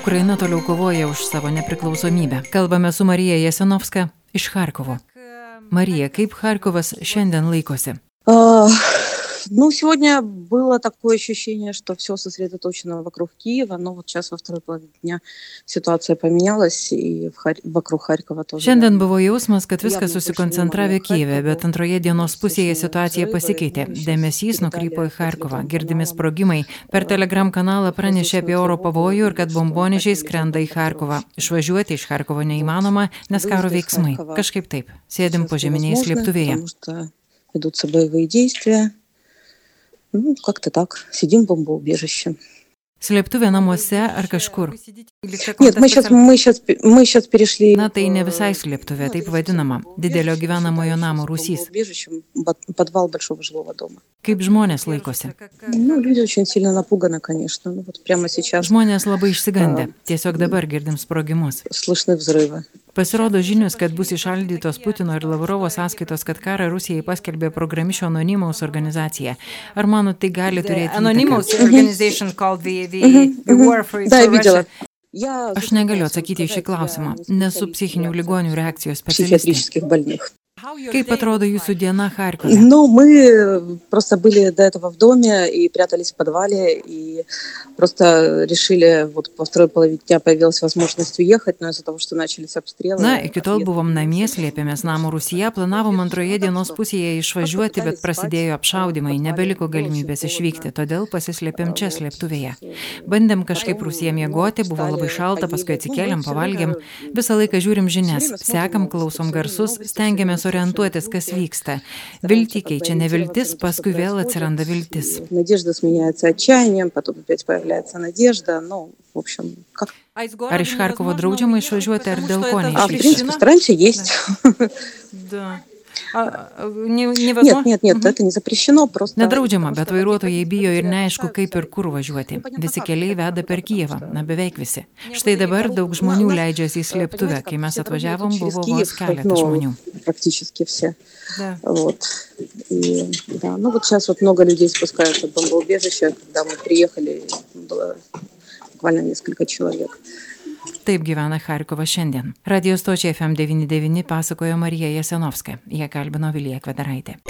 Ukraina toliau kovoja už savo nepriklausomybę. Kalbame su Marija Jesenovska iš Harkovo. Marija, kaip Harkovas šiandien laikosi? Uh, Ну, сегодня было такое ощущение, что все сосредоточено вокруг Киева, но вот сейчас во второй половине дня ситуация поменялась и в Хар... вокруг Харькова тоже. Šiandien buvo jausmas, kad viskas susikoncentravę Kijeve, bet antroje dienos pusėje situacija pasikeitė. Dėmesys nukrypo į Harkovą, girdimi sprogimai. Per telegram kanalą pranešė apie oro pavojų ir kad bombonežiai skrenda į Harkovą. Išvažiuoti iš Harkovo neįmanoma, nes karo veiksmai. Kažkaip taip. Sėdim po žeminiais slėptuvėje. Ведутся боевые действия, Ну, как-то так. Сидим в бомбоубежище. Slėptuvė namuose ar kažkur? Нет, мы сейчас, мы сейчас, мы сейчас перешли... Na, tai ne visai slėptuvė, taip vadinama. Didelio gyvenamojo namo rūsys. Подвал большого жилого дома. Kaip žmonės laikosi? Ну, люди очень сильно напуганы, конечно. Ну, вот прямо сейчас... Žmonės labai išsigandę. Tiesiog dabar girdim sprogimus. Pasirodo žinios, kad bus išaldytos Putino ir Lavrovo sąskaitos, kad karą Rusijai paskelbė programišio anonimaus organizacija. Ar manot, tai gali turėti... Anonimaus organizacija, vadinama. Aš negaliu atsakyti į šį klausimą, nesu psichinių ligonių reakcijos specialistė. Психиатрических больных. Kaip atrodo jūsų diena Harkove? Ну, мы просто были до этого в доме и прятались в подвале, и просто решили, вот по второй половине дня появилась возможность уехать, но из-за того, что начались обстрелы... Na, iki tol buvom namie, slėpėmės namo Rusija, planavom antroje dienos pusėje išvažiuoti, bet prasidėjo apšaudimai, nebeliko galimybės išvykti, todėl pasislėpėm čia slėptuvėje. Bandėm kažkaip Rusija miegoti, buvo labai šalta, paskui atsikėlėm, pavalgėm, visą laiką žiūrim žinias, sekam, klausom garsus, stengiamės orientuotis, orientuotis, kas vyksta. Viltį keičia neviltis, paskui vėl atsiranda viltis. Ar iš Harkovo draudžiama išvažiuoti, ar dėl ko neišvažiuoti? в neišvykti? принципе, стараемся есть. Да. А, а, не- Нет, невозможно? нет, нет, это не запрещено, просто... Nedraudžiama, bet vairuotojai bijo ir neaišku, kaip ir kur važiuoti. Visi keliai veda per Kijevą, na beveik visi. Štai dabar daug žmonių leidžiasi į slėptuvę. Kai mes atvažiavom, Через buvo Киев, vos keletas ну, žmonių. Практически все. Да. Вот. И, да, ну вот сейчас вот много людей спускаются в бомбоубежище. Когда мы приехали, было буквально несколько человек. Taip gyvena Harkovas šiandien. Radio stočiai FM99 pasakojo Marija Jasenovska. Jie kalbino Vilija Kvedaraitė.